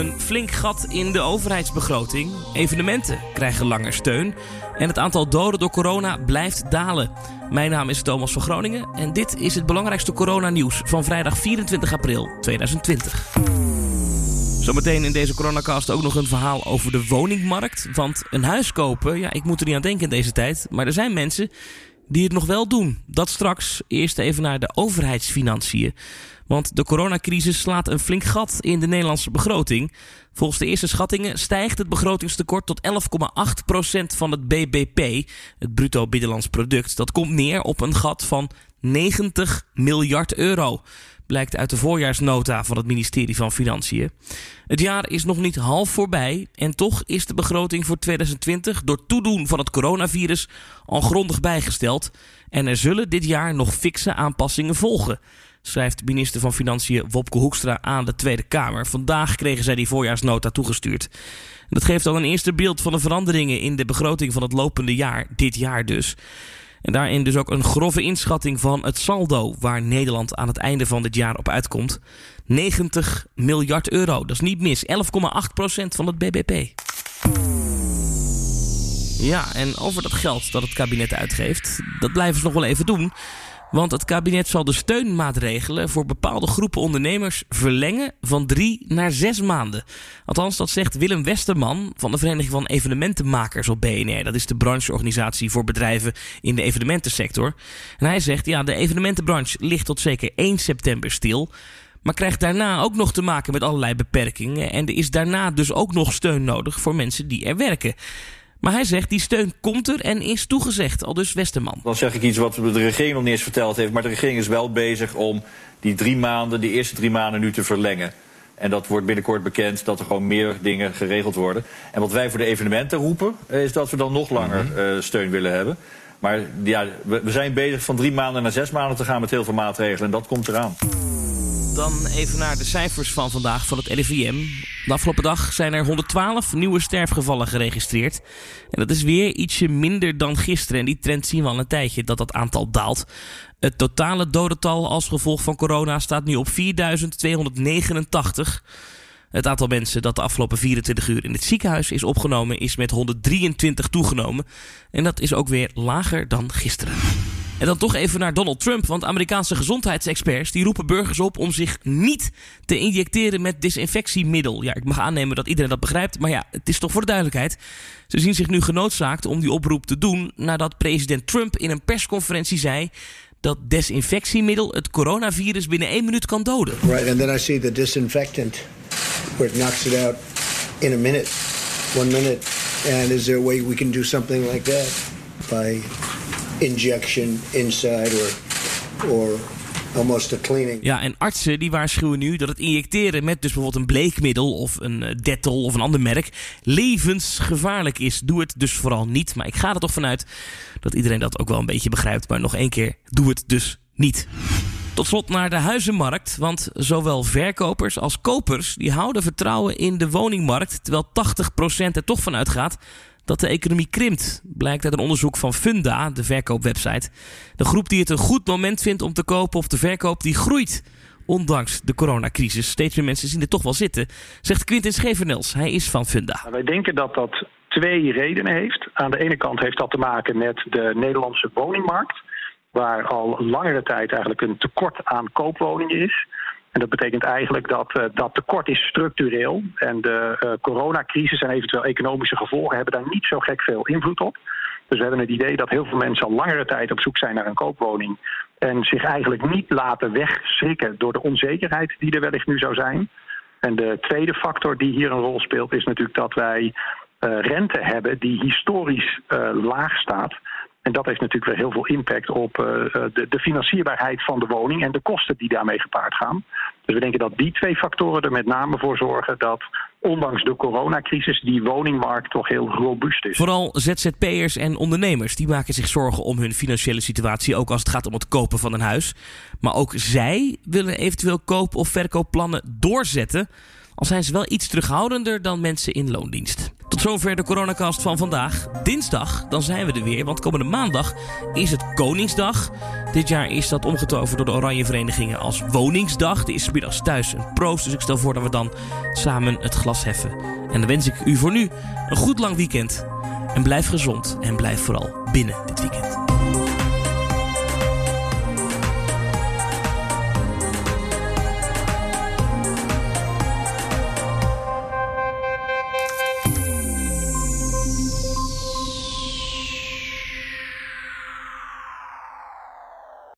Een flink gat in de overheidsbegroting. Evenementen krijgen langer steun. En het aantal doden door corona blijft dalen. Mijn naam is Thomas van Groningen en dit is het belangrijkste coronanieuws van vrijdag 24 april 2020. Zometeen in deze coronacast ook nog een verhaal over de woningmarkt. Want een huis kopen, ja, ik moet er niet aan denken in deze tijd. Maar er zijn mensen die het nog wel doen. Dat straks. Eerst even naar de overheidsfinanciën. Want de coronacrisis slaat een flink gat in de Nederlandse begroting. Volgens de eerste schattingen stijgt het begrotingstekort tot 11,8% van het BBP, het bruto binnenlands product. Dat komt neer op een gat van 90 miljard euro blijkt uit de voorjaarsnota van het ministerie van Financiën. Het jaar is nog niet half voorbij en toch is de begroting voor 2020 door toedoen van het coronavirus al grondig bijgesteld. En er zullen dit jaar nog fikse aanpassingen volgen schrijft minister van Financiën Wopke Hoekstra aan de Tweede Kamer. Vandaag kregen zij die voorjaarsnota toegestuurd. Dat geeft al een eerste beeld van de veranderingen in de begroting van het lopende jaar, dit jaar dus. En daarin dus ook een grove inschatting van het saldo waar Nederland aan het einde van dit jaar op uitkomt. 90 miljard euro, dat is niet mis. 11,8% van het BBP. Ja, en over dat geld dat het kabinet uitgeeft, dat blijven ze nog wel even doen. Want het kabinet zal de steunmaatregelen voor bepaalde groepen ondernemers verlengen van drie naar zes maanden. Althans, dat zegt Willem Westerman van de Vereniging van Evenementenmakers op BNR. Dat is de brancheorganisatie voor bedrijven in de evenementensector. En hij zegt, ja, de evenementenbranche ligt tot zeker 1 september stil. Maar krijgt daarna ook nog te maken met allerlei beperkingen. En er is daarna dus ook nog steun nodig voor mensen die er werken. Maar hij zegt, die steun komt er en is toegezegd, al dus Westerman. Dan zeg ik iets wat de regering nog niet eens verteld heeft. Maar de regering is wel bezig om die drie maanden, die eerste drie maanden nu te verlengen. En dat wordt binnenkort bekend dat er gewoon meer dingen geregeld worden. En wat wij voor de evenementen roepen, is dat we dan nog langer uh, steun willen hebben. Maar ja, we, we zijn bezig van drie maanden naar zes maanden te gaan met heel veel maatregelen. En dat komt eraan. Dan even naar de cijfers van vandaag van het RIVM. De afgelopen dag zijn er 112 nieuwe sterfgevallen geregistreerd. En dat is weer ietsje minder dan gisteren. En die trend zien we al een tijdje dat dat aantal daalt. Het totale dodental als gevolg van corona staat nu op 4289. Het aantal mensen dat de afgelopen 24 uur in het ziekenhuis is opgenomen is met 123 toegenomen. En dat is ook weer lager dan gisteren. En dan toch even naar Donald Trump. Want Amerikaanse gezondheidsexperts die roepen burgers op om zich niet te injecteren met desinfectiemiddel. Ja, ik mag aannemen dat iedereen dat begrijpt. Maar ja, het is toch voor de duidelijkheid. Ze zien zich nu genoodzaakt om die oproep te doen nadat president Trump in een persconferentie zei dat desinfectiemiddel het coronavirus binnen één minuut kan doden. Right, and then I see the disinfectant where it knocks it out in a minute, one minute. And is there a way we can do something like that by injection inside or, or almost a cleaning. Ja, en artsen die waarschuwen nu dat het injecteren met dus bijvoorbeeld een bleekmiddel of een uh, Dettol of een ander merk levensgevaarlijk is. Doe het dus vooral niet. Maar ik ga er toch vanuit dat iedereen dat ook wel een beetje begrijpt. Maar nog één keer, doe het dus niet. Tot slot naar de huizenmarkt, want zowel verkopers als kopers die houden vertrouwen in de woningmarkt, terwijl 80% er toch van uitgaat dat de economie krimpt. Blijkt uit een onderzoek van Funda, de verkoopwebsite. De groep die het een goed moment vindt om te kopen of te verkopen, die groeit. Ondanks de coronacrisis. Steeds meer mensen zien er toch wel zitten, zegt Quintin Schevernels. Hij is van Funda. Nou, wij denken dat dat twee redenen heeft. Aan de ene kant heeft dat te maken met de Nederlandse woningmarkt. Waar al langere tijd eigenlijk een tekort aan koopwoningen is. En dat betekent eigenlijk dat uh, dat tekort is structureel. En de uh, coronacrisis en eventueel economische gevolgen hebben daar niet zo gek veel invloed op. Dus we hebben het idee dat heel veel mensen al langere tijd op zoek zijn naar een koopwoning. En zich eigenlijk niet laten wegschrikken door de onzekerheid die er wellicht nu zou zijn. En de tweede factor die hier een rol speelt is natuurlijk dat wij uh, rente hebben die historisch laag staat. En dat heeft natuurlijk weer heel veel impact op uh, de, de, financierbaarheid van de woning en de kosten die daarmee gepaard gaan. Dus we denken dat die twee factoren er met name voor zorgen dat ondanks de coronacrisis die woningmarkt toch heel robuust is. Vooral ZZP'ers en ondernemers die maken zich zorgen om hun financiële situatie, ook als het gaat om het kopen van een huis. Maar ook zij willen eventueel koop- of verkoopplannen doorzetten Al zijn ze wel iets terughoudender dan mensen in loondienst. Tot zover de coronacast van vandaag. Dinsdag, dan zijn we er weer, want komende maandag is het Koningsdag. Dit jaar is dat omgetoverd door de Oranje Verenigingen als Woningsdag. Er is middags thuis een proost, dus ik stel voor dat we dan samen het glas heffen. En dan wens ik u voor nu een goed lang weekend. En blijf gezond en blijf vooral binnen dit weekend.